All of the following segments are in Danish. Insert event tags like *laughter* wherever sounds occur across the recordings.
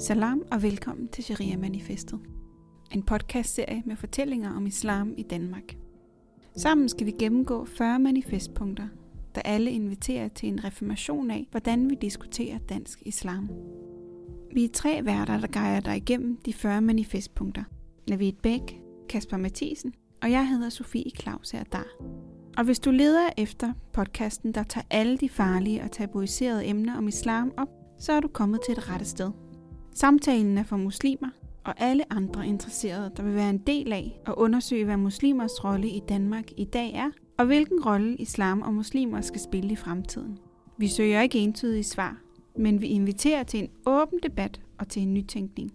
Salam og velkommen til Sharia Manifestet. En podcastserie med fortællinger om islam i Danmark. Sammen skal vi gennemgå 40 manifestpunkter, der alle inviterer til en reformation af, hvordan vi diskuterer dansk islam. Vi er tre værter, der guider dig igennem de 40 manifestpunkter. Navid Bæk, Kasper Mathisen og jeg hedder Sofie Claus Erdar. Og hvis du leder efter podcasten, der tager alle de farlige og tabuiserede emner om islam op, så er du kommet til et rette sted. Samtalen er for muslimer og alle andre interesserede, der vil være en del af at undersøge, hvad muslimers rolle i Danmark i dag er, og hvilken rolle islam og muslimer skal spille i fremtiden. Vi søger ikke entydige svar, men vi inviterer til en åben debat og til en nytænkning.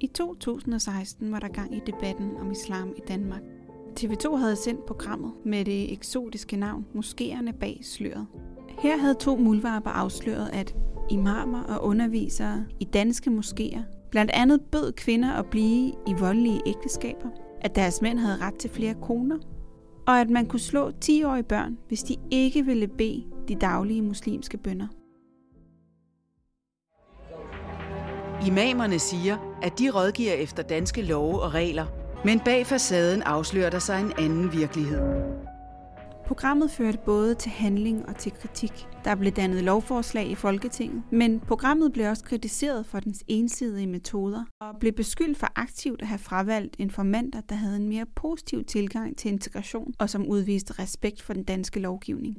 I 2016 var der gang i debatten om islam i Danmark. TV2 havde sendt programmet med det eksotiske navn Moskéerne bag sløret. Her havde to mulvarper afsløret, at imamer og undervisere i danske moskéer blandt andet bød kvinder at blive i voldelige ægteskaber, at deres mænd havde ret til flere koner, og at man kunne slå 10-årige børn, hvis de ikke ville bede de daglige muslimske bønder. Imamerne siger, at de rådgiver efter danske love og regler, men bag facaden afslører der sig en anden virkelighed. Programmet førte både til handling og til kritik. Der blev dannet lovforslag i Folketinget, men programmet blev også kritiseret for dens ensidige metoder og blev beskyldt for aktivt at have fravalgt informanter, der havde en mere positiv tilgang til integration og som udviste respekt for den danske lovgivning.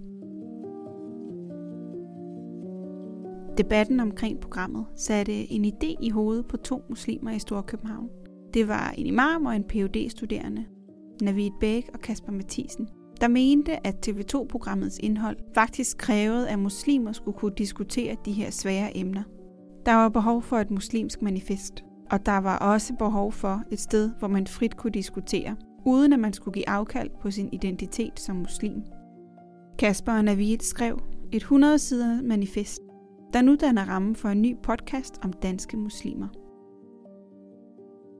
Debatten omkring programmet satte en idé i hovedet på to muslimer i Storkøbenhavn. Det var en imam og en phd studerende Navid Bæk og Kasper Mathisen, der mente, at TV2-programmets indhold faktisk krævede, at muslimer skulle kunne diskutere de her svære emner. Der var behov for et muslimsk manifest, og der var også behov for et sted, hvor man frit kunne diskutere, uden at man skulle give afkald på sin identitet som muslim. Kasper og Navid skrev et 100 sider manifest, der nu danner rammen for en ny podcast om danske muslimer.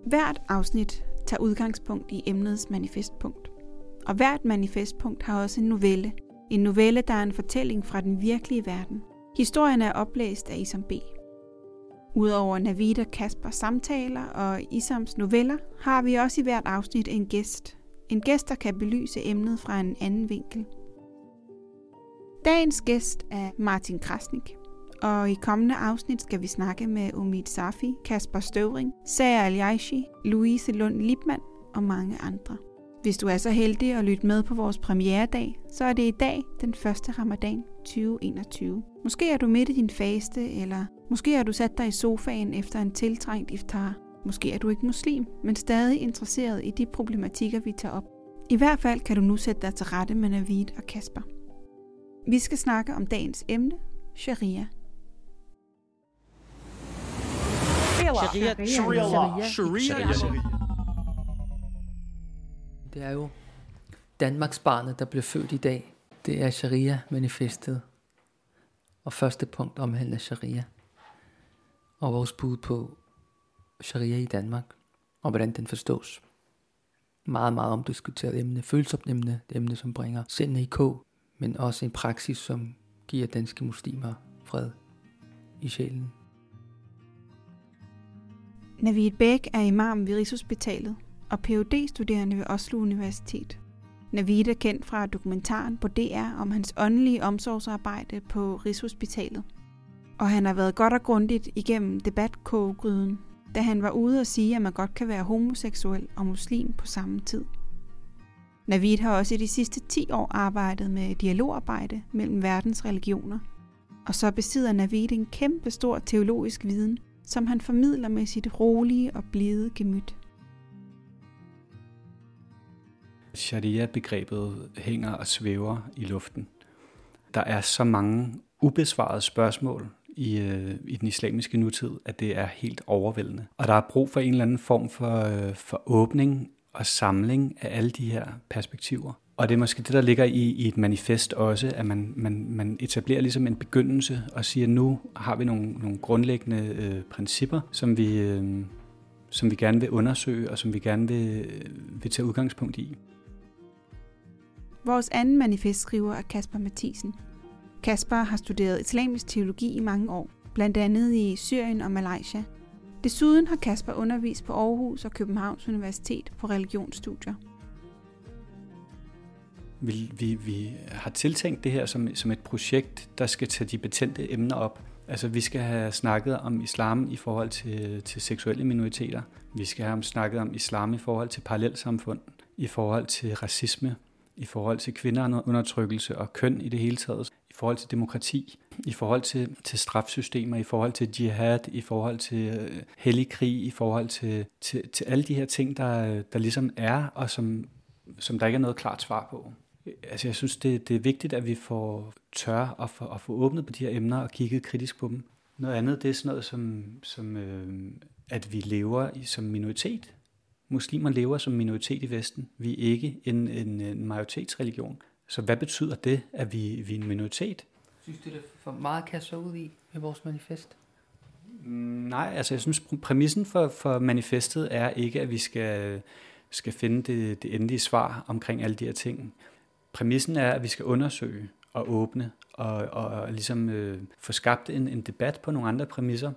Hvert afsnit tager udgangspunkt i emnets manifestpunkt. Og hvert manifestpunkt har også en novelle. En novelle, der er en fortælling fra den virkelige verden. Historien er oplæst af Isam B. Udover Navid og Kasper samtaler og Isams noveller, har vi også i hvert afsnit en gæst. En gæst, der kan belyse emnet fra en anden vinkel. Dagens gæst er Martin Krasnik og i kommende afsnit skal vi snakke med Umid Safi, Kasper Støvring, Sager al Louise Lund Lipmann og mange andre. Hvis du er så heldig at lytte med på vores premieredag, så er det i dag den første ramadan 2021. Måske er du midt i din faste, eller måske har du sat dig i sofaen efter en tiltrængt iftar. Måske er du ikke muslim, men stadig interesseret i de problematikker, vi tager op. I hvert fald kan du nu sætte dig til rette med Navid og Kasper. Vi skal snakke om dagens emne, sharia. Sharia law. Sharia law. Sharia law. Det er jo Danmarks barnet, der bliver født i dag. Det er Sharia-manifestet. Og første punkt omhandler Sharia. Og vores bud på Sharia i Danmark. Og hvordan den forstås. Meget, meget omdiskuteret emne. Følsomt emne. Det emne, som bringer sindene i kog. Men også en praksis, som giver danske muslimer fred i sjælen. Navid Bæk er imam ved Rigshospitalet og phd studerende ved Oslo Universitet. Navid er kendt fra dokumentaren på DR om hans åndelige omsorgsarbejde på Rigshospitalet. Og han har været godt og grundigt igennem debatkogegryden, da han var ude og sige, at man godt kan være homoseksuel og muslim på samme tid. Navid har også i de sidste 10 år arbejdet med dialogarbejde mellem verdens religioner. Og så besidder Navid en kæmpe stor teologisk viden som han formidler med sit rolige og blide gemyt. Sharia-begrebet hænger og svæver i luften. Der er så mange ubesvarede spørgsmål i, øh, i den islamiske nutid, at det er helt overvældende. Og der er brug for en eller anden form for, øh, for åbning og samling af alle de her perspektiver. Og det er måske det, der ligger i, i et manifest også, at man, man, man etablerer ligesom en begyndelse og siger, at nu har vi nogle, nogle grundlæggende øh, principper, som vi, øh, som vi gerne vil undersøge og som vi gerne vil, øh, vil tage udgangspunkt i. Vores anden manifestskriver er Kasper Mathisen. Kasper har studeret islamisk teologi i mange år, blandt andet i Syrien og Malaysia. Desuden har Kasper undervist på Aarhus og Københavns Universitet på religionsstudier. Vi, vi, vi har tiltænkt det her som, som et projekt, der skal tage de betændte emner op. Altså vi skal have snakket om islam i forhold til, til seksuelle minoriteter. Vi skal have snakket om islam i forhold til parallelsamfund, i forhold til racisme, i forhold til kvinderundertrykkelse og køn i det hele taget, i forhold til demokrati, i forhold til, til strafsystemer, i forhold til jihad, i forhold til øh, hellig krig, i forhold til, til, til alle de her ting, der, der ligesom er, og som, som der ikke er noget klart svar på. Altså jeg synes, det, det er vigtigt, at vi får tør at få, at få åbnet på de her emner og kigget kritisk på dem. Noget andet, det er sådan noget som, som øh, at vi lever som minoritet. Muslimer lever som minoritet i Vesten. Vi er ikke en, en, en majoritetsreligion. Så hvad betyder det, at vi, vi er en minoritet? Synes du, det er for meget kasser ud i med vores manifest? Mm, nej, altså jeg synes, præmissen for, for manifestet er ikke, at vi skal, skal finde det, det endelige svar omkring alle de her ting. Præmissen er, at vi skal undersøge og åbne og, og, og ligesom øh, få skabt en, en debat på nogle andre præmisser.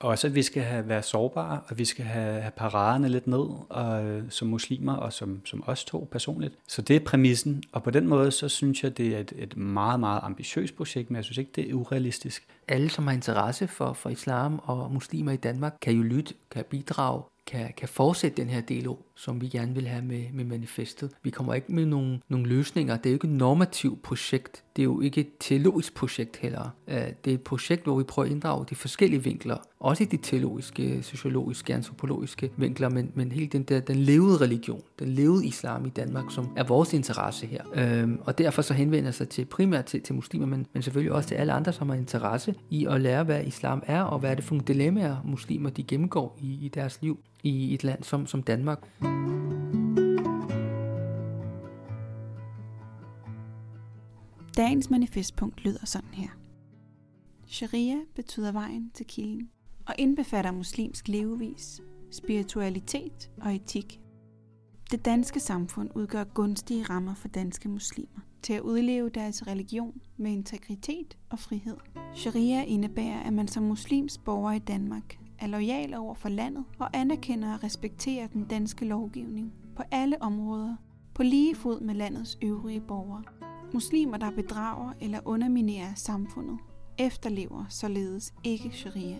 Også at vi skal have, være sårbare, og vi skal have, have paraderne lidt ned, og, øh, som muslimer og som, som os to personligt. Så det er præmissen, og på den måde, så synes jeg, det er et, et meget, meget ambitiøst projekt, men jeg synes ikke, det er urealistisk. Alle, som har interesse for, for islam og muslimer i Danmark, kan jo lytte, kan bidrage, kan, kan fortsætte den her dialog, som vi gerne vil have med, med manifestet. Vi kommer ikke med nogle, nogle løsninger. Det er jo ikke et normativt projekt. Det er jo ikke et teologisk projekt heller. Øh, det er et projekt, hvor vi prøver at inddrage de forskellige vinkler. Også de teologiske, sociologiske, antropologiske vinkler, men, men helt den der, den levede religion, den levede islam i Danmark, som er vores interesse her. Øhm, og derfor så henvender sig til primært til, til muslimer, men, men selvfølgelig også til alle andre, som har interesse i at lære, hvad islam er, og hvad er det for nogle dilemmaer, muslimer de gennemgår i, i deres liv i et land som, som Danmark. Dagens manifestpunkt lyder sådan her. Sharia betyder vejen til kilden og indbefatter muslimsk levevis, spiritualitet og etik. Det danske samfund udgør gunstige rammer for danske muslimer til at udleve deres religion med integritet og frihed. Sharia indebærer, at man som muslims borger i Danmark er lojal over for landet og anerkender og respekterer den danske lovgivning på alle områder på lige fod med landets øvrige borgere. Muslimer, der bedrager eller underminerer samfundet, efterlever således ikke sharia.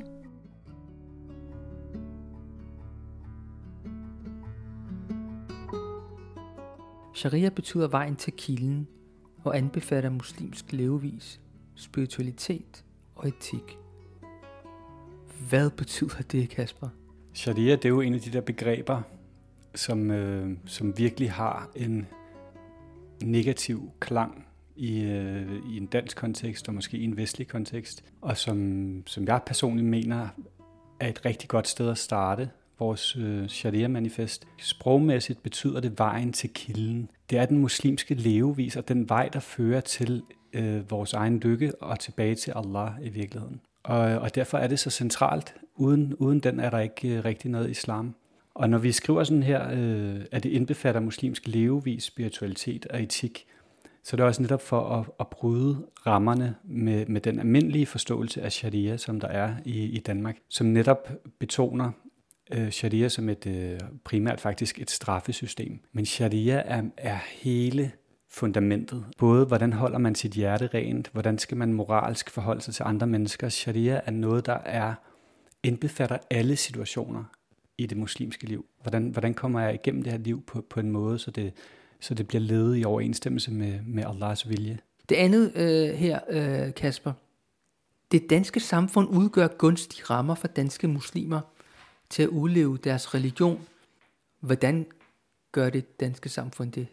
Sharia betyder vejen til kilden og anbefaler muslimsk levevis, spiritualitet og etik. Hvad betyder det, Kasper? Sharia, det er jo en af de der begreber, som, øh, som virkelig har en negativ klang i, øh, i en dansk kontekst, og måske i en vestlig kontekst, og som, som jeg personligt mener er et rigtig godt sted at starte vores øh, sharia-manifest. Sprogmæssigt betyder det vejen til kilden. Det er den muslimske levevis, og den vej, der fører til øh, vores egen lykke og tilbage til Allah i virkeligheden. Og, og derfor er det så centralt. Uden, uden den er der ikke øh, rigtig noget islam. Og når vi skriver sådan her, øh, at det indbefatter muslimsk levevis, spiritualitet og etik, så det er også netop for at, at bryde rammerne med, med den almindelige forståelse af sharia, som der er i, i Danmark, som netop betoner øh, sharia som et øh, primært faktisk et straffesystem. Men sharia er, er hele fundamentet. Både hvordan holder man sit hjerte rent, hvordan skal man moralsk forholde sig til andre mennesker. Sharia er noget, der er indbefatter alle situationer i det muslimske liv. Hvordan, hvordan kommer jeg igennem det her liv på, på en måde, så det, så det bliver ledet i overensstemmelse med, med Allahs vilje. Det andet øh, her, øh, Kasper. Det danske samfund udgør gunstige rammer for danske muslimer til at udleve deres religion. Hvordan gør det danske samfund det?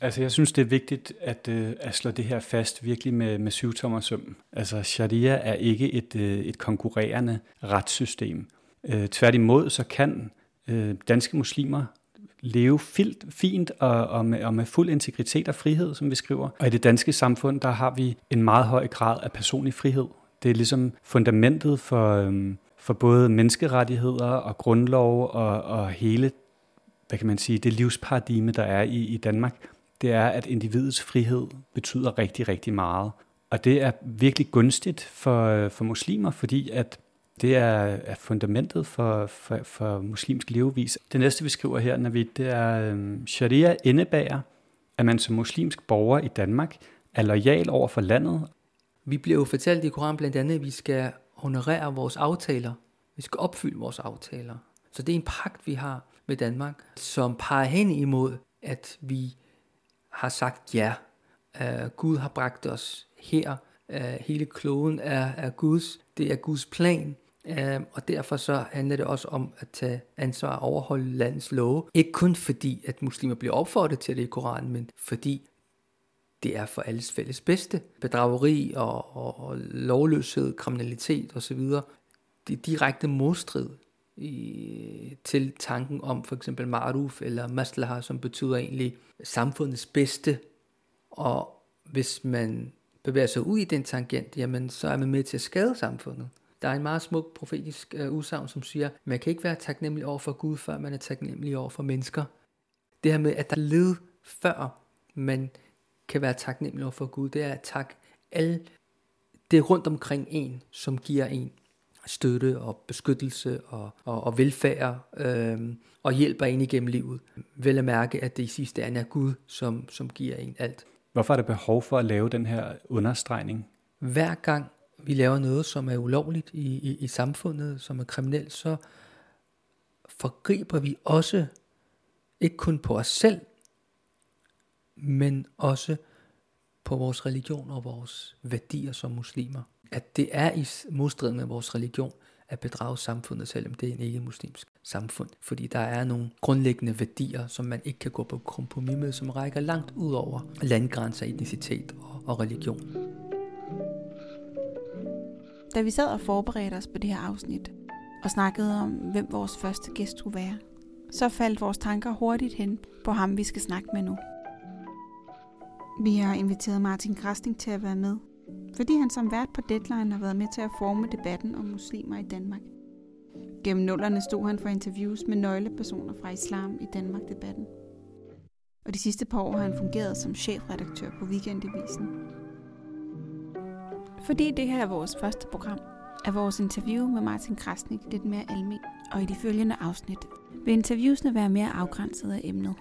Altså, jeg synes, det er vigtigt at, øh, at slå det her fast virkelig med, med syvtommersøm. Altså, sharia er ikke et, øh, et konkurrerende retssystem. Øh, tværtimod, så kan øh, danske muslimer leve filt, fint og, og, med, og med fuld integritet og frihed, som vi skriver. Og i det danske samfund, der har vi en meget høj grad af personlig frihed. Det er ligesom fundamentet for, øhm, for både menneskerettigheder og grundlov og, og hele, hvad kan man sige, det livsparadigme, der er i, i Danmark. Det er, at individets frihed betyder rigtig, rigtig meget. Og det er virkelig gunstigt for, for muslimer, fordi at det er, er fundamentet for, for, for muslimsk levevis. Det næste, vi skriver her, Navid, det er, øhm, sharia indebærer, at man som muslimsk borger i Danmark er lojal over for landet. Vi bliver jo fortalt i Koran blandt andet, at vi skal honorere vores aftaler. Vi skal opfylde vores aftaler. Så det er en pagt, vi har med Danmark, som peger hen imod, at vi har sagt ja. Uh, Gud har bragt os her. Uh, hele kloden er, er Guds. Det er Guds plan. Uh, og derfor så handler det også om at tage ansvar og overholde landets love. Ikke kun fordi, at muslimer bliver opfordret til det i Koranen, men fordi det er for alles fælles bedste. Bedrageri og, og, og lovløshed, kriminalitet osv. Det er direkte modstrid i, til tanken om for eksempel maruf eller maslaha, som betyder egentlig samfundets bedste. Og hvis man bevæger sig ud i den tangent, jamen så er man med til at skade samfundet. Der er en meget smuk profetisk uh, udsagn, som siger, man kan ikke være taknemmelig over for Gud, før man er taknemmelig over for mennesker. Det her med, at der led før man kan være taknemmelig over for Gud, det er at takke alle det rundt omkring en, som giver en støtte og beskyttelse og, og, og velfærd øh, og hjælper en igennem livet. Vel at mærke, at det i sidste ende er Gud, som, som giver en alt. Hvorfor er der behov for at lave den her understregning? Hver gang vi laver noget, som er ulovligt i, i, i samfundet, som er kriminelt, så forgriber vi også ikke kun på os selv, men også på vores religion og vores værdier som muslimer. At det er i modstrid med vores religion at bedrage samfundet, selvom det er en ikke-muslimsk samfund. Fordi der er nogle grundlæggende værdier, som man ikke kan gå på kompromis med, som rækker langt ud over landgrænser, etnicitet og, og religion. Da vi sad og forberedte os på det her afsnit, og snakkede om, hvem vores første gæst skulle være, så faldt vores tanker hurtigt hen på ham, vi skal snakke med nu. Vi har inviteret Martin Krasning til at være med, fordi han som vært på Deadline har været med til at forme debatten om muslimer i Danmark. Gennem nullerne stod han for interviews med nøglepersoner fra islam i Danmark-debatten. Og de sidste par år har han fungeret som chefredaktør på Weekendavisen. Fordi det her er vores første program, er vores interview med Martin Krasnik lidt mere almen, og i de følgende afsnit vil interviewsene være mere afgrænset af emnet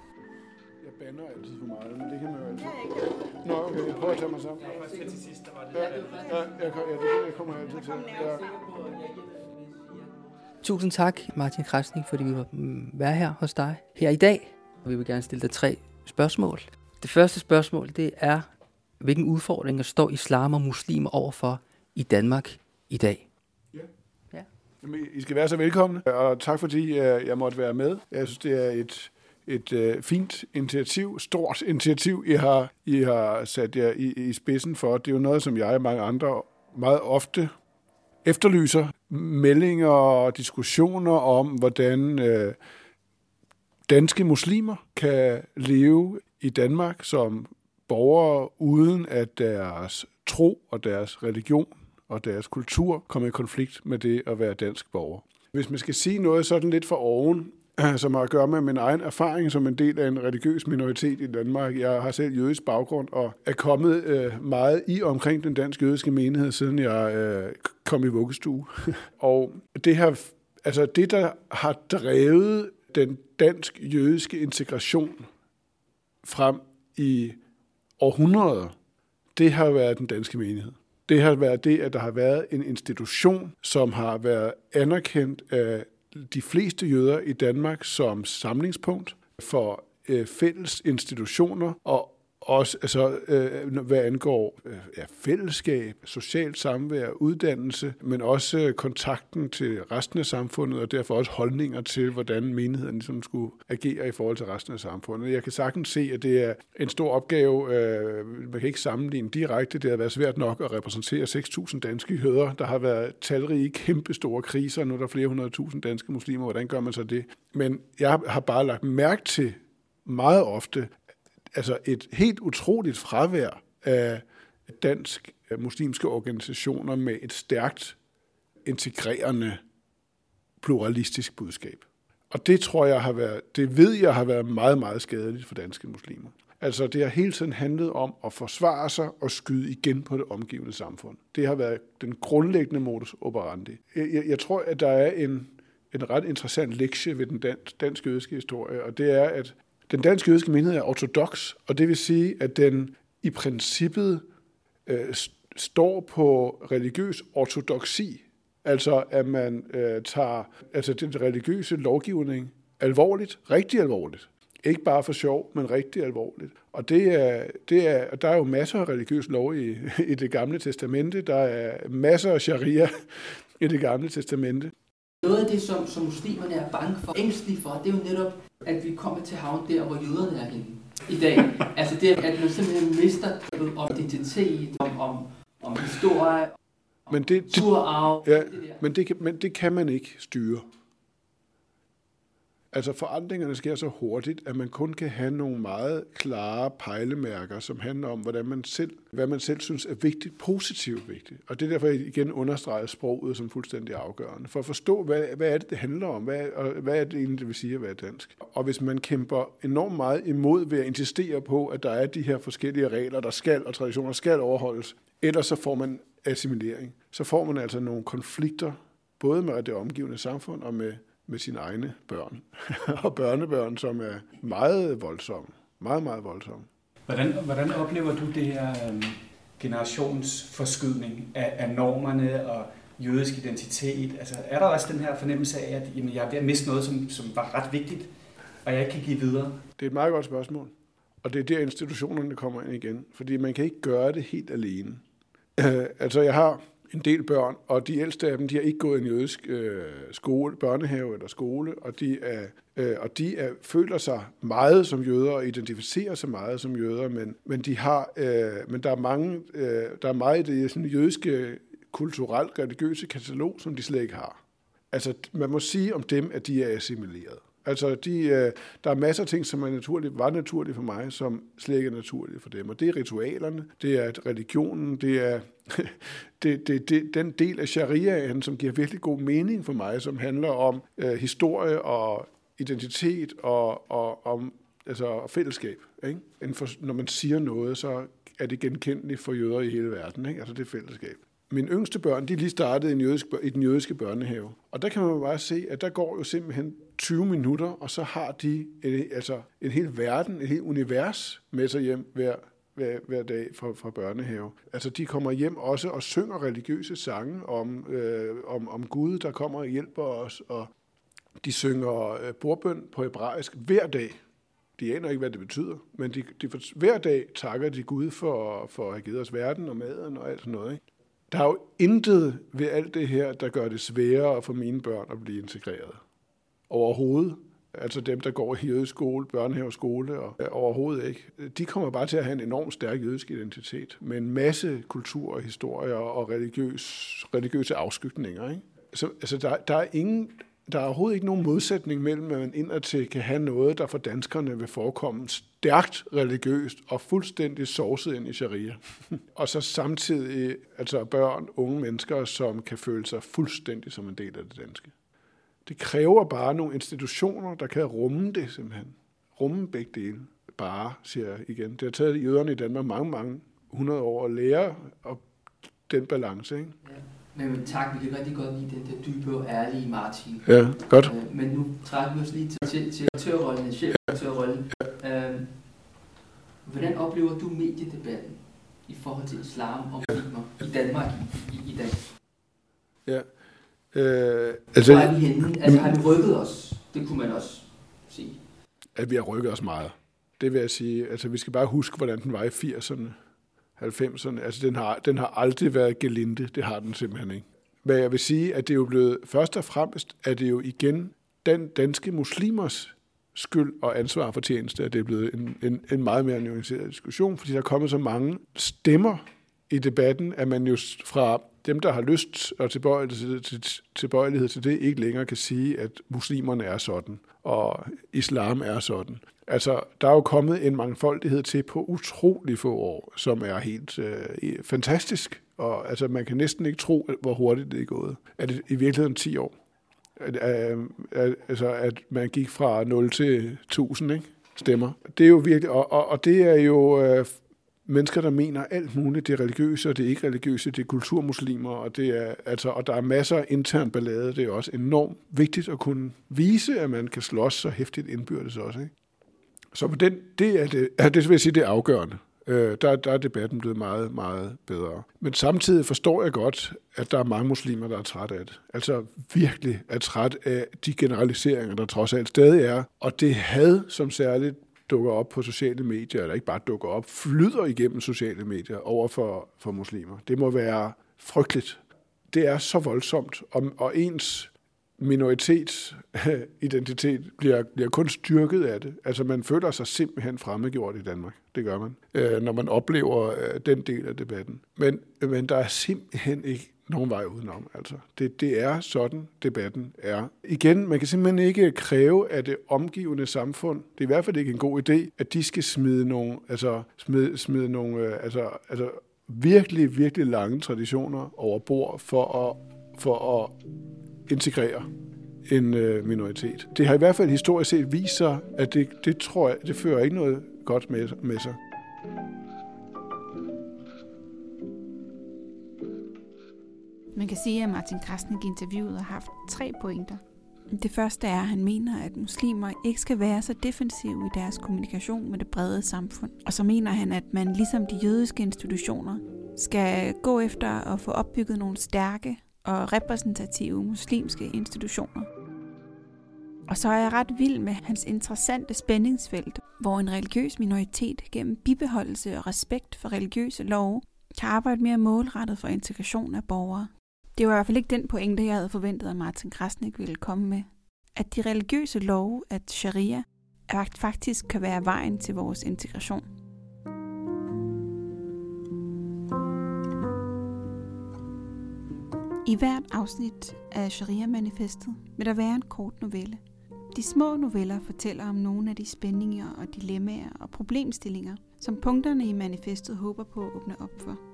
bander altid for meget, men det kan man jo altid. Nå, okay, jeg prøver at tage mig sammen. Ja, ja, jeg, jeg, jeg kommer altid til. Ja. Tusind tak, Martin Krasnik, fordi vi var mm, være her hos dig her i dag. Og vi vil gerne stille dig tre spørgsmål. Det første spørgsmål, det er, hvilken udfordringer står islam og muslimer overfor i Danmark i dag? Ja. ja. I skal være så velkomne, og tak fordi øh, jeg måtte være med. Jeg synes, det er et et øh, fint initiativ, stort initiativ, I har, I har sat jer i, i spidsen for. Det er jo noget, som jeg og mange andre meget ofte efterlyser. Meldinger og diskussioner om, hvordan øh, danske muslimer kan leve i Danmark som borgere, uden at deres tro og deres religion og deres kultur kommer i konflikt med det at være dansk borger. Hvis man skal sige noget sådan lidt for oven, *clears throat* som har at gøre med min egen erfaring som en del af en religiøs minoritet i Danmark. Jeg har selv jødisk baggrund og er kommet øh, meget i omkring den dansk jødiske menighed, siden jeg øh, kom i vuggestue. *laughs* og det, her, altså det, der har drevet den dansk-jødiske integration frem i århundreder, det har været den danske menighed. Det har været det, at der har været en institution, som har været anerkendt af de fleste jøder i Danmark som samlingspunkt for øh, fælles institutioner og også altså, øh, hvad angår øh, ja, fællesskab, socialt samvær, uddannelse, men også øh, kontakten til resten af samfundet, og derfor også holdninger til, hvordan menigheden ligesom skulle agere i forhold til resten af samfundet. Jeg kan sagtens se, at det er en stor opgave. Øh, man kan ikke sammenligne direkte. Det har været svært nok at repræsentere 6.000 danske jøder. Der har været talrige, kæmpe store kriser. Nu er der flere hundrede tusind danske muslimer. Hvordan gør man så det? Men jeg har bare lagt mærke til, meget ofte, altså et helt utroligt fravær af dansk øh, muslimske organisationer med et stærkt integrerende pluralistisk budskab. Og det tror jeg har været, det ved jeg har været meget, meget skadeligt for danske muslimer. Altså det har hele tiden handlet om at forsvare sig og skyde igen på det omgivende samfund. Det har været den grundlæggende modus operandi. Jeg, jeg, jeg tror, at der er en, en ret interessant lektie ved den dansk, dansk jødiske historie, og det er, at den danske jødiske menighed er ortodox, og det vil sige, at den i princippet øh, står på religiøs ortodoksi, altså at man øh, tager altså den religiøse lovgivning alvorligt, rigtig alvorligt. Ikke bare for sjov, men rigtig alvorligt. Og det er, det er, der er jo masser af religiøs lov i, i det gamle testamente. Der er masser af sharia i det gamle testamente. Noget af det, som, som muslimerne er bange for, ængstlige for, det er jo netop, at vi kommer til havn der, hvor jøderne er henne i dag. altså det, at man simpelthen mister om identitet, om, om, om historie, men det. Det, ja, det men, det men det kan man ikke styre. Altså forandringerne sker så hurtigt, at man kun kan have nogle meget klare pejlemærker, som handler om, hvordan man selv, hvad man selv synes er vigtigt, positivt vigtigt. Og det er derfor, jeg igen understreger sproget som fuldstændig afgørende. For at forstå, hvad, hvad er det, det handler om? Hvad, og hvad er det egentlig, det vil sige at være dansk? Og hvis man kæmper enormt meget imod ved at insistere på, at der er de her forskellige regler, der skal og traditioner skal overholdes, ellers så får man assimilering. Så får man altså nogle konflikter, både med det omgivende samfund og med med sine egne børn *laughs* og børnebørn, som er meget voldsomme. Meget, meget voldsomme. Hvordan, hvordan oplever du det her um, generationsforskydning af, af normerne og jødisk identitet? Altså, er der også den her fornemmelse af, at jamen, jeg er ved at miste noget, som, som var ret vigtigt, og jeg ikke kan give videre? Det er et meget godt spørgsmål. Og det er der institutionerne kommer ind igen. Fordi man kan ikke gøre det helt alene. Uh, altså, jeg har en del børn, og de ældste af dem, de har ikke gået i en jødisk øh, skole, børnehave eller skole, og de, er, øh, og de er, føler sig meget som jøder og identificerer sig meget som jøder, men, men, de har, øh, men der, er mange, øh, der er meget i det sådan, jødiske kulturelt religiøse katalog, som de slet ikke har. Altså, man må sige om dem, at de er assimileret. Altså, de, øh, der er masser af ting, som er naturligt, var naturligt for mig, som slet ikke er naturligt for dem. Og det er ritualerne, det er religionen, det er *laughs* det, det, det, den del af shariaen, som giver virkelig god mening for mig, som handler om øh, historie og identitet og, og om altså, fællesskab. Ikke? For, når man siger noget, så er det genkendeligt for jøder i hele verden. Ikke? Altså det fællesskab. Mine yngste børn, de lige startede i, en jødisk, i den jødiske børnehave. Og der kan man bare se, at der går jo simpelthen 20 minutter, og så har de en, altså en hel verden, et helt univers med sig hjem hver, hver, hver dag fra, fra børnehave. Altså de kommer hjem også og synger religiøse sange om, øh, om, om Gud, der kommer og hjælper os, og de synger øh, bordbøn på hebraisk hver dag. De aner ikke, hvad det betyder, men de, de, hver dag takker de Gud for, for at have givet os verden og maden og alt sådan noget. Ikke? Der er jo intet ved alt det her, der gør det sværere for mine børn at blive integreret. Overhovedet. Altså dem, der går i jødisk skole, børnehaveskole og ja, overhovedet ikke. De kommer bare til at have en enormt stærk jødisk identitet med en masse kultur og historier og religiøs, religiøse afskygninger. Ikke? Så, altså der, der er ingen der er overhovedet ikke nogen modsætning mellem, at man indadtil kan have noget, der for danskerne vil forekomme stærkt religiøst og fuldstændig sovset ind i sharia. *laughs* og så samtidig altså børn, unge mennesker, som kan føle sig fuldstændig som en del af det danske. Det kræver bare nogle institutioner, der kan rumme det simpelthen. Rumme begge dele. Bare, siger jeg igen. Det har taget jøderne i Danmark mange, mange hundrede år at lære og den balance. Ikke? Ja. Men tak, vi kan rigtig godt lide den der dybe og ærlige Martin. Ja, godt. Øh, men nu trækker vi os lige til, til, til aktørrollen, chefaktørrollen. Ja. Øh, hvordan oplever du mediedebatten i forhold til islam og muslimer ja. i Danmark i, i dag? Ja. Øh, altså, Hvor er vi henne? Altså, har vi rykket os? Det kunne man også sige. At vi har rykket os meget. Det vil jeg sige. Altså, vi skal bare huske, hvordan den var i 80'erne. 90'erne. Altså, den har, den har aldrig været gelinde. Det har den simpelthen ikke. Men jeg vil sige, at det er jo blevet, først og fremmest, at det jo igen den danske muslimers skyld og ansvar for tjeneste, at det er blevet en, en, en meget mere nuanceret diskussion, fordi der er kommet så mange stemmer i debatten, at man jo fra dem, der har lyst og tilbøjelighed til, tilbøjelighed til det, ikke længere kan sige, at muslimerne er sådan, og islam er sådan. Altså, der er jo kommet en mangfoldighed til på utrolig få år, som er helt øh, fantastisk. Og altså, man kan næsten ikke tro, hvor hurtigt det er gået. Er det i virkeligheden 10 år? At, at, at, altså, at man gik fra 0 til 1000, ikke? stemmer. Det er jo virkelig, og, og, og det er jo øh, mennesker, der mener alt muligt. Det er religiøse, og det er ikke religiøse, det er kulturmuslimer, og, det er, altså, og der er masser af intern ballade. Det er også enormt vigtigt at kunne vise, at man kan slås så hæftigt indbyrdes også. Ikke? Så på den, det er det, det vil jeg sige, det er afgørende. Øh, der, der er debatten blevet meget, meget bedre. Men samtidig forstår jeg godt, at der er mange muslimer, der er træt af det. Altså virkelig er træt af de generaliseringer, der trods alt stadig er. Og det had, som særligt dukker op på sociale medier, eller ikke bare dukker op, flyder igennem sociale medier over for, for muslimer. Det må være frygteligt. Det er så voldsomt, og, og ens minoritetsidentitet *laughs* bliver, bliver kun styrket af det. Altså man føler sig simpelthen fremmedgjort i Danmark. Det gør man, øh, når man oplever øh, den del af debatten. Men, men der er simpelthen ikke nogen vej udenom. Altså. Det, det er sådan, debatten er. Igen, man kan simpelthen ikke kræve af det omgivende samfund, det er i hvert fald ikke en god idé, at de skal smide nogle, altså, smide, smide nogle øh, altså, altså, virkelig, virkelig lange traditioner over bord for at, for at integrere en øh, minoritet. Det har i hvert fald historisk set vist sig, at det, det tror jeg, det fører ikke noget godt med, med sig. Man kan sige, at Martin Krasnik i interviewet har haft tre pointer. Det første er, at han mener, at muslimer ikke skal være så defensive i deres kommunikation med det brede samfund. Og så mener han, at man ligesom de jødiske institutioner skal gå efter at få opbygget nogle stærke og repræsentative muslimske institutioner. Og så er jeg ret vild med hans interessante spændingsfelt, hvor en religiøs minoritet gennem bibeholdelse og respekt for religiøse love kan arbejde mere målrettet for integration af borgere. Det var i hvert fald ikke den pointe, jeg havde forventet, at Martin Krasnik ville komme med. At de religiøse love, at sharia, faktisk kan være vejen til vores integration. I hvert afsnit af Sharia-manifestet vil der være en kort novelle. De små noveller fortæller om nogle af de spændinger og dilemmaer og problemstillinger, som punkterne i manifestet håber på at åbne op for.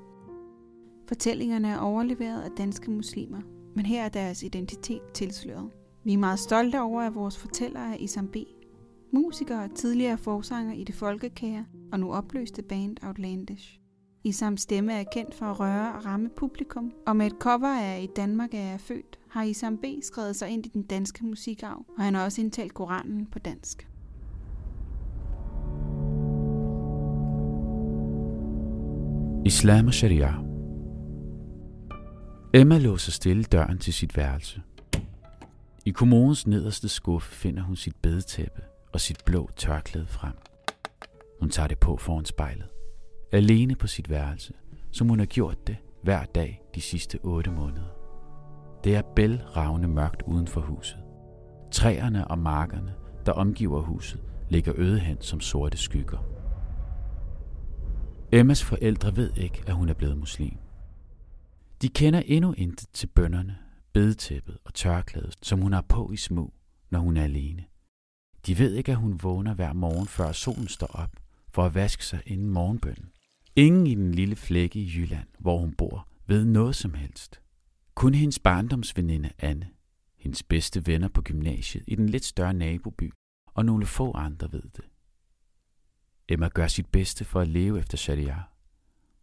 Fortællingerne er overleveret af danske muslimer, men her er deres identitet tilsløret. Vi er meget stolte over, at vores fortæller er Isam B. Musiker og tidligere forsanger i det folkekære og nu opløste band Outlandish. Isams stemme er kendt for at røre og ramme publikum, og med et cover af I Danmark er jeg født, har Isam B. skrevet sig ind i den danske musikarv, og han har også indtalt Koranen på dansk. Islam og Sharia Emma låser stille døren til sit værelse. I kommunens nederste skuffe finder hun sit bedetæppe og sit blå tørklæde frem. Hun tager det på foran spejlet alene på sit værelse, som hun har gjort det hver dag de sidste otte måneder. Det er bælragende mørkt uden for huset. Træerne og markerne, der omgiver huset, ligger øde hen som sorte skygger. Emmas forældre ved ikke, at hun er blevet muslim. De kender endnu intet til bønderne, bedtæppet og tørklædet, som hun har på i smug, når hun er alene. De ved ikke, at hun vågner hver morgen, før solen står op, for at vaske sig inden morgenbønnen. Ingen i den lille flække i Jylland, hvor hun bor, ved noget som helst. Kun hendes barndomsveninde Anne, hendes bedste venner på gymnasiet i den lidt større naboby, og nogle få andre ved det. Emma gør sit bedste for at leve efter sharia.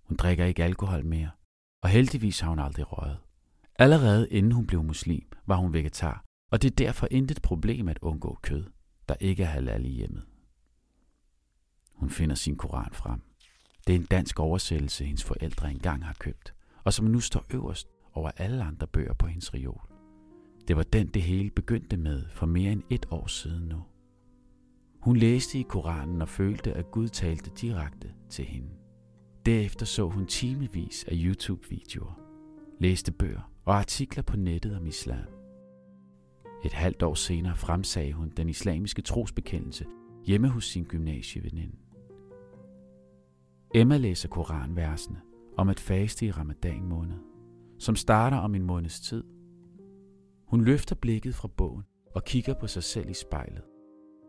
Hun drikker ikke alkohol mere, og heldigvis har hun aldrig røget. Allerede inden hun blev muslim, var hun vegetar, og det er derfor intet problem at undgå kød, der ikke er halal i hjemmet. Hun finder sin koran frem. Det er en dansk oversættelse, hendes forældre engang har købt, og som nu står øverst over alle andre bøger på hendes reol. Det var den, det hele begyndte med for mere end et år siden nu. Hun læste i Koranen og følte, at Gud talte direkte til hende. Derefter så hun timevis af YouTube-videoer, læste bøger og artikler på nettet om islam. Et halvt år senere fremsagde hun den islamiske trosbekendelse hjemme hos sin gymnasieveninde. Emma læser koranversene om at faste i ramadan måned, som starter om en måneds tid. Hun løfter blikket fra bogen og kigger på sig selv i spejlet.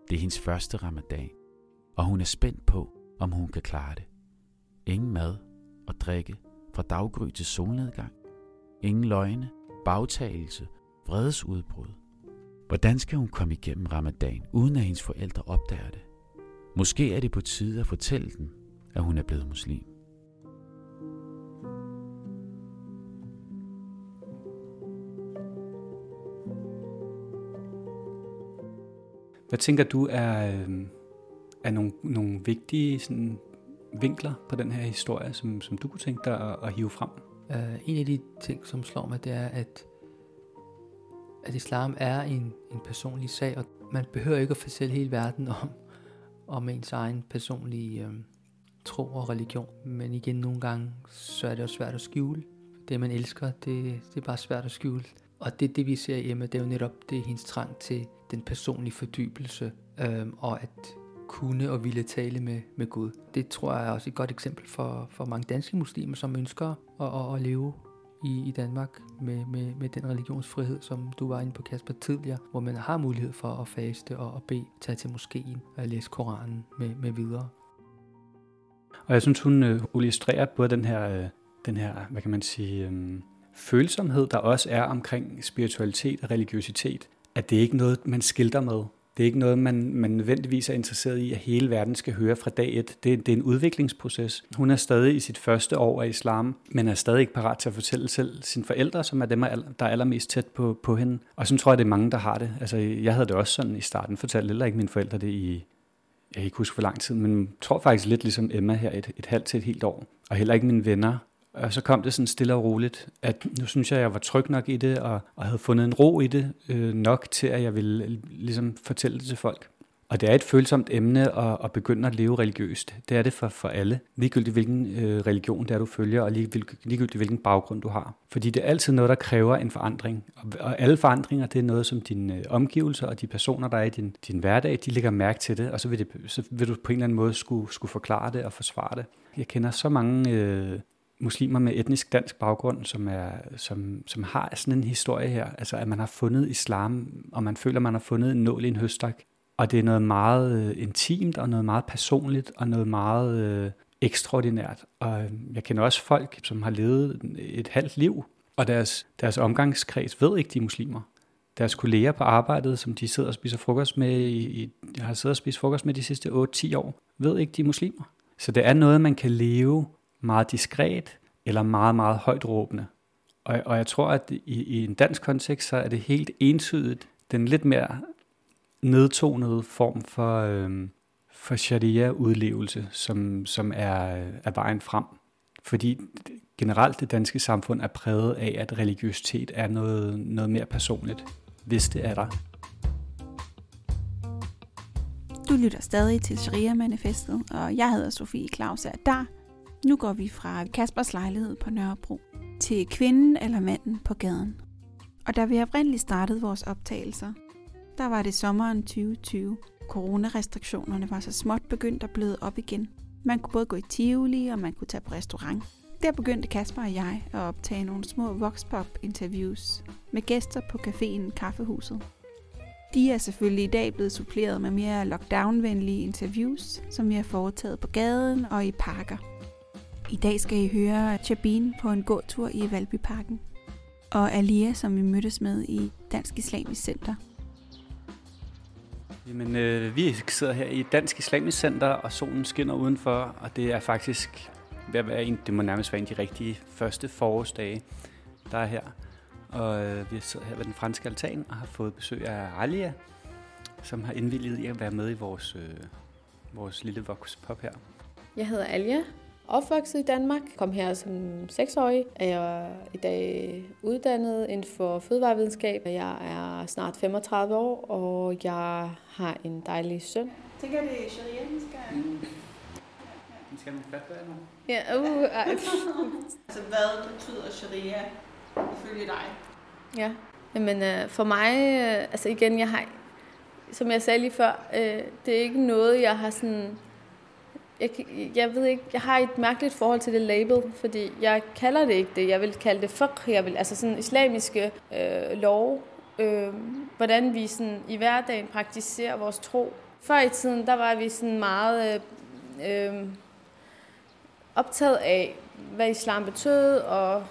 Det er hendes første ramadan, og hun er spændt på, om hun kan klare det. Ingen mad og drikke fra daggry til solnedgang. Ingen løgne, bagtagelse, vredesudbrud. Hvordan skal hun komme igennem ramadan, uden at hendes forældre opdager det? Måske er det på tide at fortælle dem, at hun er blevet muslim. Hvad tænker du er, øhm, er nogle, nogle vigtige sådan, vinkler på den her historie, som, som du kunne tænke dig at, at hive frem? Uh, en af de ting, som slår mig, det er, at, at islam er en, en personlig sag, og man behøver ikke at fortælle hele verden om, om ens egen personlige øh, tro og religion. Men igen, nogle gange, så er det jo svært at skjule. Det, man elsker, det, det er bare svært at skjule. Og det, det vi ser hjemme, det er jo netop det er hendes trang til den personlige fordybelse, øh, og at kunne og ville tale med, med Gud. Det tror jeg er også et godt eksempel for, for mange danske muslimer, som ønsker at, at, at leve i, i Danmark med, med, med den religionsfrihed, som du var inde på, Kasper, tidligere, hvor man har mulighed for at faste og at bede, tage til moskeen og læse Koranen med, med videre. Og jeg synes, hun øh, illustrerer både den her, øh, den her, hvad kan man sige, øh, følsomhed, der også er omkring spiritualitet og religiøsitet, at det er ikke noget, man skilter med. Det er ikke noget, man, man nødvendigvis er interesseret i, at hele verden skal høre fra dag et. Det, det er en udviklingsproces. Hun er stadig i sit første år af islam, men er stadig ikke parat til at fortælle selv sine forældre, som er dem, der er allermest tæt på, på hende. Og så tror jeg, det er mange, der har det. Altså, jeg havde det også sådan i starten. Fortalte heller ikke mine forældre det i, jeg kan ikke huske hvor lang tid, men tror faktisk lidt ligesom Emma her, et, et halvt til et helt år. Og heller ikke mine venner og så kom det sådan stille og roligt, at nu synes jeg, at jeg var tryg nok i det, og, og havde fundet en ro i det øh, nok til, at jeg ville øh, ligesom fortælle det til folk. Og det er et følsomt emne at, at begynde at leve religiøst. Det er det for, for alle. Ligegyldigt hvilken øh, religion det er, du følger, og ligegyldigt hvilken baggrund du har. Fordi det er altid noget, der kræver en forandring. Og, og alle forandringer, det er noget, som dine øh, omgivelser og de personer, der er i din, din hverdag, de lægger mærke til det, og så vil, det, så vil du på en eller anden måde skulle, skulle forklare det og forsvare det. Jeg kender så mange øh, muslimer med etnisk dansk baggrund, som, er, som, som har sådan en historie her. Altså at man har fundet islam, og man føler, at man har fundet en nål i en høstak. Og det er noget meget øh, intimt, og noget meget personligt, og noget meget øh, ekstraordinært. Og øh, jeg kender også folk, som har levet et halvt liv, og deres, deres omgangskreds ved ikke, de er muslimer. Deres kolleger på arbejdet, som de sidder og spiser frokost med, i, i, har siddet og spist frokost med de sidste 8-10 år, ved ikke, de er muslimer. Så det er noget, man kan leve meget diskret eller meget, meget højt råbende. Og, og jeg tror, at i, i en dansk kontekst, så er det helt entydigt den lidt mere nedtonede form for, øh, for sharia-udlevelse, som, som er, er vejen frem. Fordi generelt det danske samfund er præget af, at religiøsitet er noget, noget mere personligt, hvis det er der. Du lytter stadig til Sharia-manifestet, og jeg hedder Sofie Claus der nu går vi fra Kaspers lejlighed på Nørrebro til kvinden eller manden på gaden. Og da vi oprindeligt startede vores optagelser, der var det sommeren 2020. Coronarestriktionerne var så småt begyndt at bløde op igen. Man kunne både gå i Tivoli, og man kunne tage på restaurant. Der begyndte Kasper og jeg at optage nogle små voxpop-interviews med gæster på caféen Kaffehuset. De er selvfølgelig i dag blevet suppleret med mere lockdown-venlige interviews, som vi har foretaget på gaden og i parker. I dag skal I høre Chabine på en gåtur i Valbyparken, og Alia, som vi mødtes med i Dansk Islamisk Center. Jamen, øh, vi sidder her i Dansk Islamisk Center, og solen skinner udenfor, og det er faktisk ved at være en, det må nærmest være en af de rigtige første forårsdage, der er her. Og øh, vi sidder her ved den franske altan og har fået besøg af Alia, som har indvilliget i at være med i vores, øh, vores lille voxpop her. Jeg hedder Alia, opvokset i Danmark. Kom her som seksårig. Er jeg i dag uddannet inden for fødevarevidenskab. Jeg er snart 35 år, og jeg har en dejlig søn. Tænker det er sharia, vi skal... Mm. Vi skal have fatwa nu. Ja, uh, *laughs* altså, hvad betyder sharia ifølge dig? Ja, men uh, for mig, uh, altså igen, jeg har, som jeg sagde lige før, uh, det er ikke noget, jeg har sådan jeg, jeg ved ikke, jeg har et mærkeligt forhold til det label, fordi jeg kalder det ikke det. Jeg vil kalde det fiqh, jeg vil, altså sådan islamiske øh, lov, øh, hvordan vi sådan i hverdagen praktiserer vores tro. Før i tiden, der var vi sådan meget øh, øh, optaget af, hvad islam betød, og,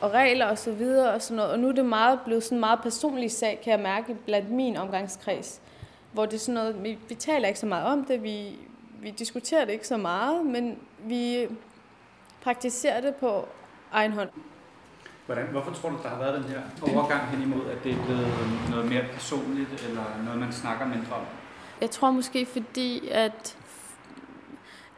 og regler og så videre og sådan noget. Og nu er det meget blevet sådan en meget personlig sag, kan jeg mærke, blandt min omgangskreds. Hvor det er sådan noget, vi, vi taler ikke så meget om det, vi, vi diskuterer det ikke så meget, men vi praktiserer det på egen hånd. Hvordan, hvorfor tror du, der har været den her overgang hen imod, at det er blevet noget mere personligt, eller noget, man snakker mindre om? Jeg tror måske, fordi at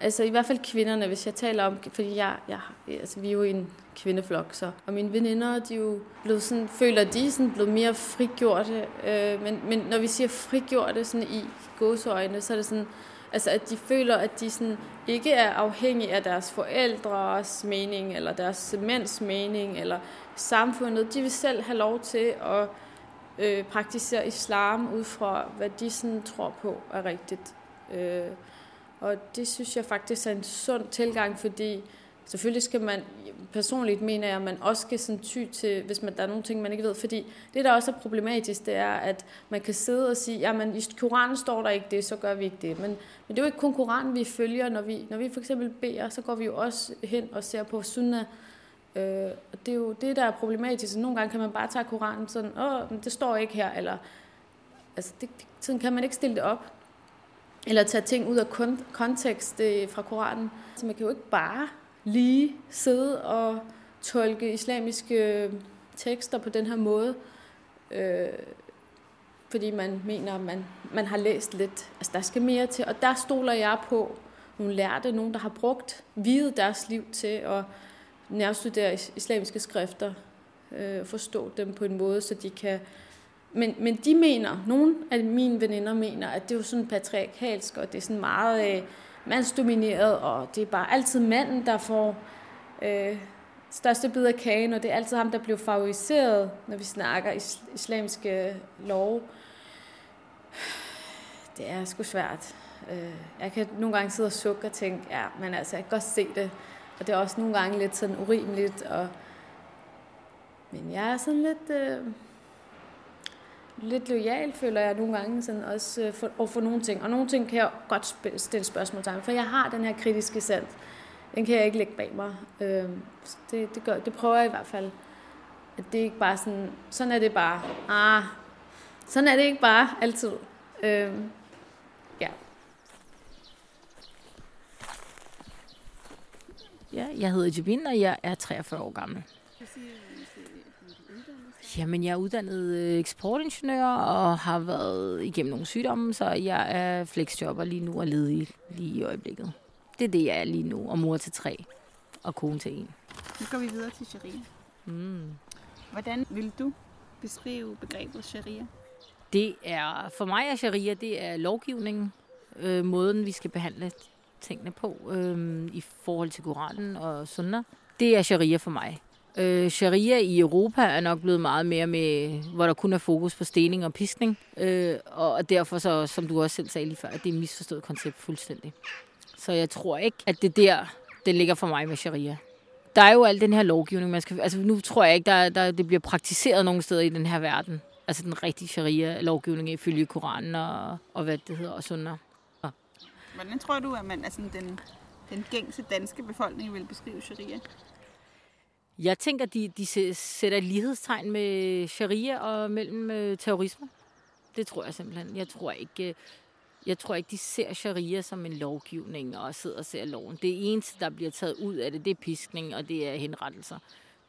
Altså i hvert fald kvinderne, hvis jeg taler om, fordi jeg, jeg, altså, vi er jo en kvindeflok, så, og mine veninder, de er jo blevet sådan, føler, de er sådan blevet mere frigjorte, øh, men, men når vi siger frigjorte sådan i gåseøjne, så er det sådan, altså at de føler, at de sådan ikke er afhængige af deres forældres mening, eller deres mænds mening, eller samfundet. De vil selv have lov til at øh, praktisere islam ud fra, hvad de sådan tror på er rigtigt. Øh, og det synes jeg faktisk er en sund tilgang, fordi selvfølgelig skal man, personligt mener jeg, at man også skal sådan ty til, hvis man, der er nogle ting, man ikke ved. Fordi det, der også er problematisk, det er, at man kan sidde og sige, jamen i Koranen står der ikke det, så gør vi ikke det. Men, men det er jo ikke kun Koranen, vi følger. Når vi, når vi for eksempel beder, så går vi jo også hen og ser på sunnah. Øh, og det er jo det, der er problematisk. Nogle gange kan man bare tage Koranen sådan, åh, men det står ikke her, eller altså, det, det, sådan kan man ikke stille det op eller tage ting ud af kontekst øh, fra Koranen. Så man kan jo ikke bare lige sidde og tolke islamiske tekster på den her måde, øh, fordi man mener, at man, man har læst lidt. Altså, der skal mere til, og der stoler jeg på nogle lærte, nogen, der har brugt videt deres liv til at nærstudere islamiske skrifter, øh, forstå dem på en måde, så de kan men, men de mener, nogle af mine veninder mener, at det er jo sådan patriarkalsk, og det er sådan meget øh, mandsdomineret, og det er bare altid manden, der får øh, største bid af kagen, og det er altid ham, der bliver favoriseret, når vi snakker is- islamiske love. Det er sgu svært. Øh, jeg kan nogle gange sidde og sukke og tænke, ja, men altså, jeg kan godt se det. Og det er også nogle gange lidt sådan urimeligt. Og... Men jeg er sådan lidt... Øh lidt lojal, føler jeg nogle gange, sådan også øh, for, og for nogle ting. Og nogle ting kan jeg godt stille spørgsmål til, for jeg har den her kritiske sans. Den kan jeg ikke lægge bag mig. Øh, det, det, gør, det prøver jeg i hvert fald. At det er ikke bare sådan, sådan er det bare. Ah, sådan er det ikke bare altid. Øh, ja. Ja, jeg hedder Jabin, og jeg er 43 år gammel. Jamen, jeg er uddannet øh, eksportingeniør og har været igennem nogle sygdomme, så jeg er flexjobber lige nu og ledig lige i øjeblikket. Det er det, jeg er lige nu, og mor til tre og kone til en. Nu går vi videre til sharia. Mm. Hvordan vil du beskrive begrebet sharia? Det er, for mig er sharia, det er lovgivningen, øh, måden vi skal behandle tingene på øh, i forhold til Koranen og sunnah. Det er sharia for mig. Øh, sharia i Europa er nok blevet meget mere med, hvor der kun er fokus på stening og piskning. Øh, og derfor, så, som du også selv sagde lige før, at det er et misforstået koncept fuldstændig. Så jeg tror ikke, at det der, det ligger for mig med sharia. Der er jo al den her lovgivning, man skal... Altså nu tror jeg ikke, der, der, det bliver praktiseret nogen steder i den her verden. Altså den rigtige sharia-lovgivning ifølge Koranen og, og hvad det hedder, og sunnah. Hvordan tror du, at man, altså den, den gængse danske befolkning vil beskrive sharia? Jeg tænker, de, de sætter et lighedstegn med sharia og mellem øh, terrorisme. Det tror jeg simpelthen. Jeg tror ikke, øh, jeg tror ikke, de ser sharia som en lovgivning og sidder og ser loven. Det eneste, der bliver taget ud af det, det er piskning og det er henrettelser.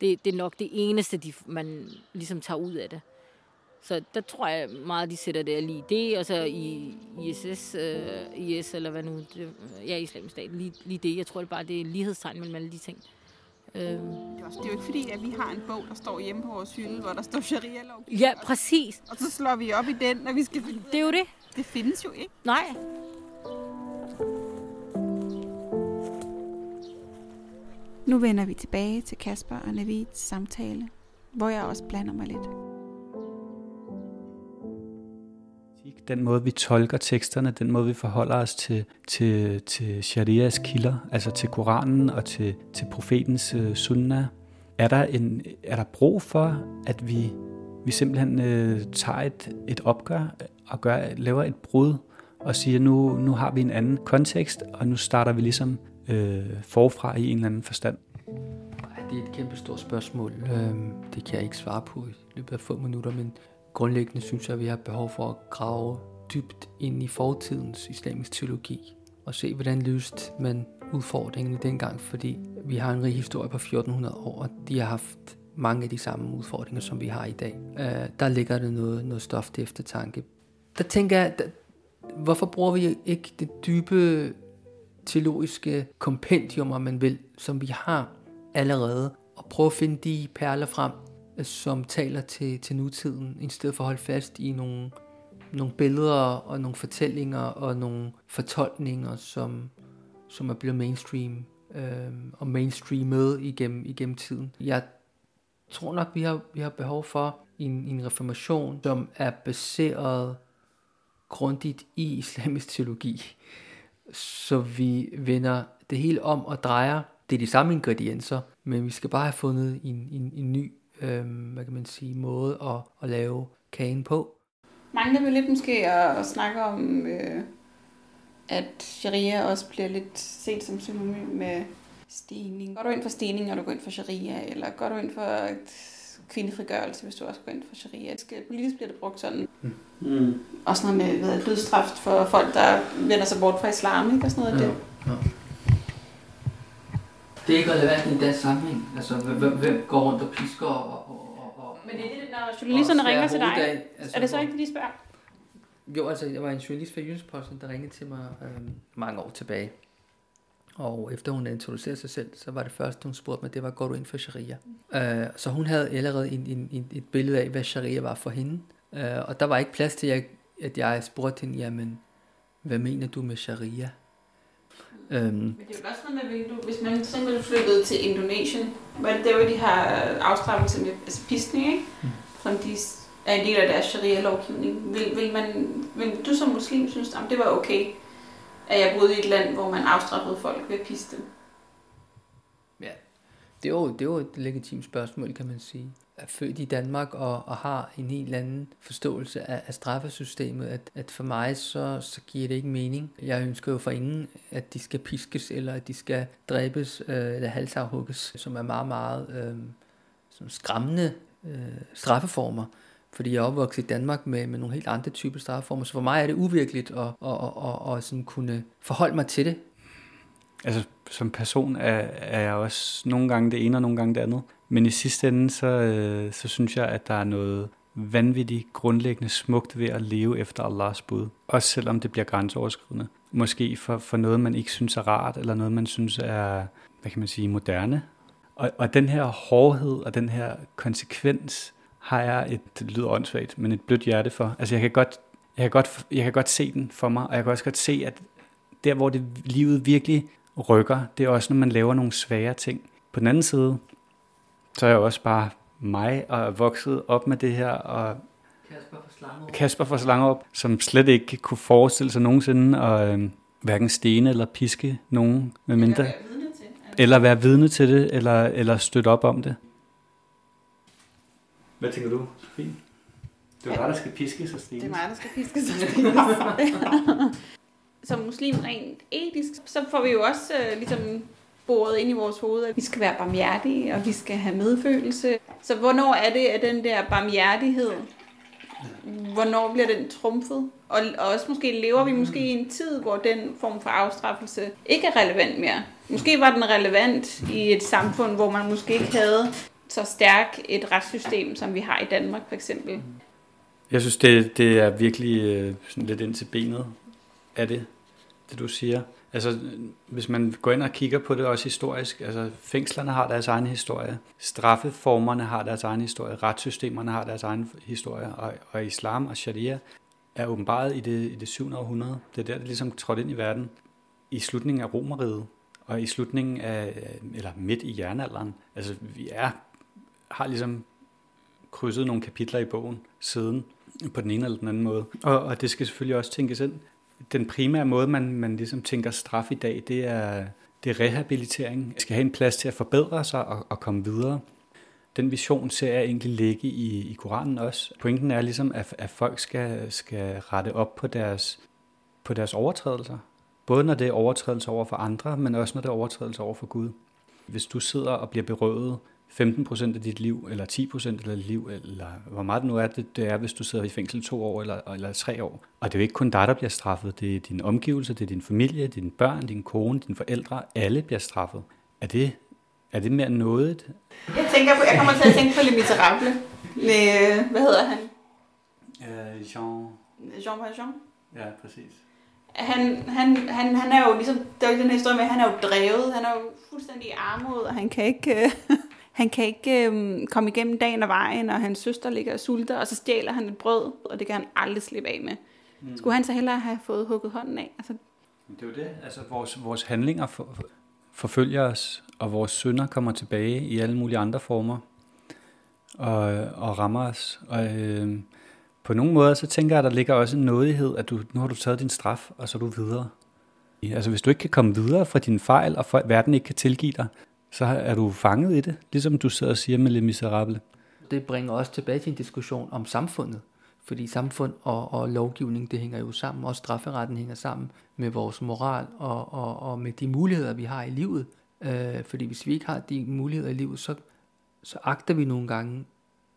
Det, det er nok det eneste, de, man ligesom tager ud af det. Så der tror jeg meget, de sætter det lige det, og så i ISS, øh, IS eller hvad nu, det, ja, islamisk stat, lige, lige det. Jeg tror det bare, det er lighedstegn mellem alle de ting. Øhm. Det, er også, det er jo ikke fordi, at vi har en bog, der står hjemme på vores hylde, hvor der står sharia lov Ja, præcis. Og så slår vi op i den, når vi skal finde Det er jo det. Det findes jo ikke. Nej. Nu vender vi tilbage til Kasper og Navids samtale, hvor jeg også blander mig lidt. Den måde, vi tolker teksterne, den måde, vi forholder os til, til, til sharias kilder, altså til Koranen og til, til profetens øh, sunnah, er der, en, er der brug for, at vi, vi simpelthen øh, tager et, et opgør og gør, laver et brud og siger, nu, nu har vi en anden kontekst, og nu starter vi ligesom øh, forfra i en eller anden forstand? Det er et kæmpe stort spørgsmål. Øhm, det kan jeg ikke svare på i løbet af få minutter, men grundlæggende synes jeg, at vi har behov for at grave dybt ind i fortidens islamisk teologi og se, hvordan løste man udfordringerne dengang, fordi vi har en rig historie på 1400 år, og de har haft mange af de samme udfordringer, som vi har i dag. Øh, der ligger der noget, noget stof til eftertanke. Der tænker jeg, der, hvorfor bruger vi ikke det dybe teologiske kompendium, om man vil, som vi har allerede, og prøve at finde de perler frem, som taler til, til nutiden, i stedet for at holde fast i nogle, nogle billeder og nogle fortællinger og nogle fortolkninger, som, som er blevet mainstream øh, og mainstreamet igennem, igennem tiden. Jeg tror nok, vi har, vi har behov for en, en reformation, som er baseret grundigt i islamisk teologi, så vi vender det hele om og drejer. Det er de samme ingredienser, men vi skal bare have fundet en, en, en ny øh, hvad kan man sige, måde at, at lave kagen på. Mange vil lidt måske at, at snakke om, øh, at sharia også bliver lidt set som synonym med stening. Går du ind for stening, når du går ind for sharia, eller går du ind for et kvindefrigørelse, hvis du også går ind for sharia? Skal, politisk bliver det brugt sådan. Mm. mm. Også noget med ved, dødstraf for folk, der vender sig bort fra islam, ikke? Og sådan noget ja. det. Det er ikke relevant i en dansk sammenhæng. Altså, hvem, hvem går rundt og pisker og... og, og Men det er det, når journalisterne ringer til dig, altså, er det så ikke, de spørger? Jo, altså, jeg var en journalist fra Jyllandsposten, der ringede til mig øh, mange år tilbage. Og efter hun introducerede sig selv, så var det første, hun spurgte mig, det var, går du ind for sharia? Mm. Uh, så hun havde allerede en, en, en, et billede af, hvad sharia var for hende. Uh, og der var ikke plads til, at, at jeg spurgte hende, jamen, hvad mener du med sharia? Um, Men det er jo også noget med, du, hvis man simpelthen flyttede til Indonesien, var det der, hvor de har afstraffelse med altså piskning, ikke? Mm. Som de er en del af deres sharia-lovgivning. Vil, vil, man, vil du som muslim synes, at det var okay, at jeg boede i et land, hvor man afstraffede folk ved at piste dem? Ja, det er, jo, det er jo et legitimt spørgsmål, kan man sige. Er født i Danmark og, og har en helt anden forståelse af, af straffesystemet, at, at for mig så, så giver det ikke mening. Jeg ønsker jo for ingen, at de skal piskes, eller at de skal dræbes øh, eller halsafhugges, som er meget, meget øh, som skræmmende øh, straffeformer fordi jeg er opvokset i Danmark med, med nogle helt andre typer straffeformer. Så for mig er det uvirkeligt at, at, at, at, at sådan kunne forholde mig til det. Altså som person er, er jeg også nogle gange det ene og nogle gange det andet. Men i sidste ende, så, øh, så synes jeg, at der er noget vanvittigt grundlæggende smukt ved at leve efter Allahs bud. Også selvom det bliver grænseoverskridende. Måske for, for noget, man ikke synes er rart, eller noget, man synes er, hvad kan man sige, moderne. Og, og den her hårdhed og den her konsekvens, har jeg et, det lyder åndssvagt, men et blødt hjerte for. Altså jeg kan godt, jeg kan godt, jeg kan godt se den for mig, og jeg kan også godt se, at der hvor det, livet virkelig rykker, det er også, når man laver nogle svære ting. På den anden side, så er jeg også bare mig og er vokset op med det her, og Kasper for Slangerup, Kasper for Slangerup som slet ikke kunne forestille sig nogensinde at øh, hverken stene eller piske nogen, med mindre, eller være vidne til, eller være vidne til det, eller, eller støtte op om det. Hvad tænker du, Sofie? Det er ja. dig, der skal piske sig, Stine. Det er mig, der skal piske sig, Stine. *laughs* Som muslim rent etisk, så får vi jo også uh, ligesom boret ind i vores hoved, at vi skal være barmhjertige, og vi skal have medfølelse. Så hvornår er det, at den der barmhjertighed, hvornår bliver den trumfet? Og, og også måske lever vi måske i en tid, hvor den form for afstraffelse ikke er relevant mere. Måske var den relevant i et samfund, hvor man måske ikke havde så stærk et retssystem, som vi har i Danmark for eksempel. Jeg synes, det, det er virkelig øh, sådan lidt ind til benet af det, det du siger. Altså, hvis man går ind og kigger på det også historisk, altså fængslerne har deres egen historie, straffeformerne har deres egen historie, retssystemerne har deres egen historie, og, og islam og sharia er åbenbart i det, i det 7. århundrede. Det er der, det ligesom trådte ind i verden. I slutningen af Romeriet, og i slutningen af, eller midt i jernalderen. Altså, vi er har ligesom krydset nogle kapitler i bogen siden, på den ene eller den anden måde. Og, og det skal selvfølgelig også tænkes ind. Den primære måde, man, man ligesom tænker straf i dag, det er, det er rehabilitering. Man skal have en plads til at forbedre sig og, og komme videre. Den vision ser jeg egentlig ligge i, i Koranen også. Pointen er ligesom, at, at folk skal, skal rette op på deres, på deres overtrædelser. Både når det er overtrædelser over for andre, men også når det er overtrædelser over for Gud. Hvis du sidder og bliver berøvet 15 procent af dit liv, eller 10 procent af dit liv, eller hvor meget det nu er, det, det er, hvis du sidder i fængsel to år eller, eller tre år. Og det er jo ikke kun dig, der bliver straffet. Det er din omgivelse, det er din familie, dine børn, din kone, dine forældre. Alle bliver straffet. Er det, er det mere noget? Jeg tænker på, jeg kommer til at tænke på Le Miserable. Med, hvad hedder han? Uh, Jean... Jean Valjean? Ja, præcis. Han, han, han, han er jo ligesom, der er jo den her historie med, han er jo drevet, han er jo fuldstændig i armod, og han kan ikke, øh, han kan ikke øh, komme igennem dagen og vejen, og hans søster ligger og sulter, og så stjæler han et brød, og det kan han aldrig slippe af med. Mm. Skulle han så hellere have fået hugget hånden af? Altså, det er jo det, altså vores, vores handlinger for, for, forfølger os, og vores synder kommer tilbage i alle mulige andre former, og, og rammer os, og... Øh, på nogle måder, så tænker jeg, at der ligger også en nådighed, at du, nu har du taget din straf, og så er du videre. Altså hvis du ikke kan komme videre fra dine fejl, og for, verden ikke kan tilgive dig, så er du fanget i det, ligesom du sidder og siger med Les Miserable. Det bringer også tilbage til en diskussion om samfundet. Fordi samfund og, og lovgivning, det hænger jo sammen. og strafferetten hænger sammen med vores moral og, og, og med de muligheder, vi har i livet. Øh, fordi hvis vi ikke har de muligheder i livet, så, så agter vi nogle gange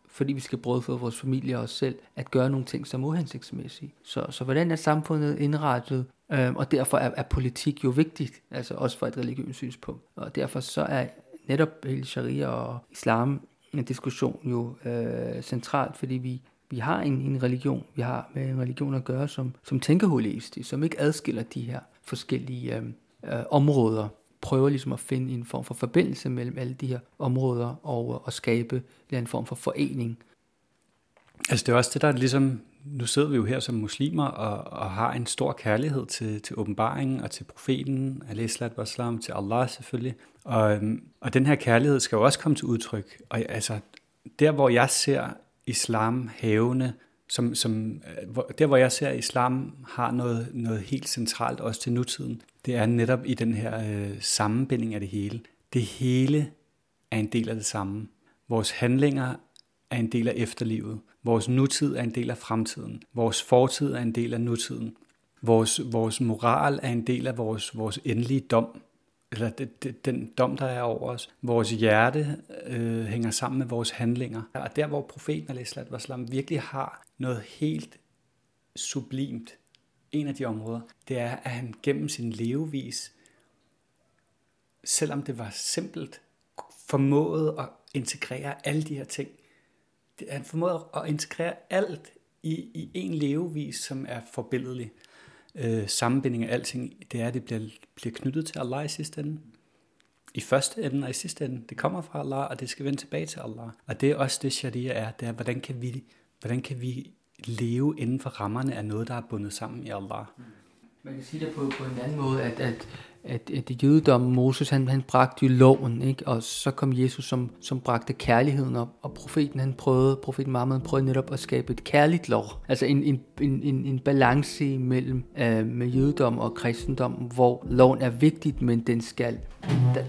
fordi vi skal for vores familie og os selv, at gøre nogle ting, som er uhensigtsmæssige. Så, så hvordan er samfundet indrettet? Øhm, og derfor er, er politik jo vigtigt, altså også for et religiøst synspunkt. Og derfor så er netop hele sharia og islam en diskussion jo øh, centralt, fordi vi, vi har en, en religion, vi har med en religion at gøre, som, som tænker holistisk, som ikke adskiller de her forskellige øh, øh, områder prøver ligesom at finde en form for forbindelse mellem alle de her områder og, og skabe en form for forening. Altså det er også det, der er ligesom, nu sidder vi jo her som muslimer og, og har en stor kærlighed til, til åbenbaringen og til profeten, al-Islam, wassalam, til Allah selvfølgelig. Og, øhm, og den her kærlighed skal jo også komme til udtryk. Og altså, der hvor jeg ser islam havende, som, som, øh, der hvor jeg ser, islam har noget, noget helt centralt også til nutiden, det er netop i den her øh, sammenbinding af det hele. Det hele er en del af det samme. Vores handlinger er en del af efterlivet. Vores nutid er en del af fremtiden. Vores fortid er en del af nutiden. Vores, vores moral er en del af vores, vores endelige dom, eller det, det, den dom, der er over os. Vores hjerte øh, hænger sammen med vores handlinger. Og der, hvor profeten al virkelig har noget helt sublimt en af de områder, det er, at han gennem sin levevis, selvom det var simpelt, formåede at integrere alle de her ting. Han formåede at integrere alt i, i en levevis, som er forbilledelig. Øh, sammenbinding af alting, det er, at det bliver, bliver knyttet til Allah i sidste ende. I første ende og i sidste ende. Det kommer fra Allah, og det skal vende tilbage til Allah. Og det er også det, sharia er. Det er, hvordan kan vi, hvordan kan vi leve inden for rammerne af noget, der er bundet sammen i Allah. Mm. Man kan sige det på, på en anden måde, at, at, at, at jødedommen, Moses, han, han bragte jo loven, ikke? og så kom Jesus, som, som bragte kærligheden op, og profeten, han prøvede, profeten Muhammed prøvede netop at skabe et kærligt lov, altså en, en, en, en, en balance mellem øh, med jødedom og kristendom, hvor loven er vigtigt, men den skal,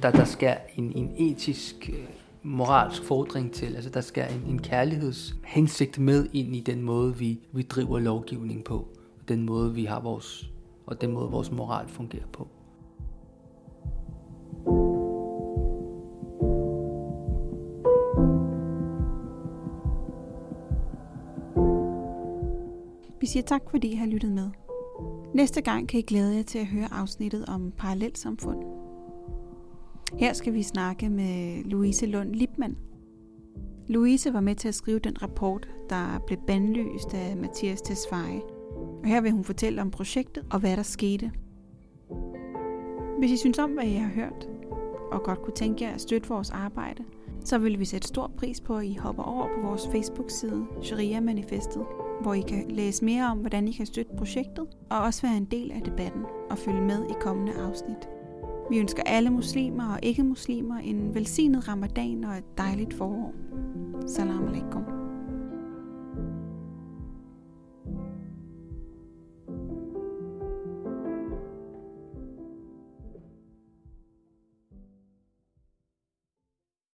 der, der skal en, en etisk øh, moralsk fordring til. Altså der skal en, en kærlighedshensigt med ind i den måde, vi, vi driver lovgivning på. Og den måde, vi har vores, og den måde, vores moral fungerer på. Vi siger tak, fordi I har lyttet med. Næste gang kan I glæde jer til at høre afsnittet om parallelsamfund. Her skal vi snakke med Louise Lund Lipman. Louise var med til at skrive den rapport, der blev bandlyst af Mathias Tesfaye. Og her vil hun fortælle om projektet og hvad der skete. Hvis I synes om, hvad I har hørt, og godt kunne tænke jer at støtte vores arbejde, så vil vi sætte stor pris på, at I hopper over på vores Facebook-side, Sharia Manifestet, hvor I kan læse mere om, hvordan I kan støtte projektet, og også være en del af debatten og følge med i kommende afsnit. Vi ønsker alle muslimer og ikke-muslimer en velsignet ramadan og et dejligt forår. Salam alaikum.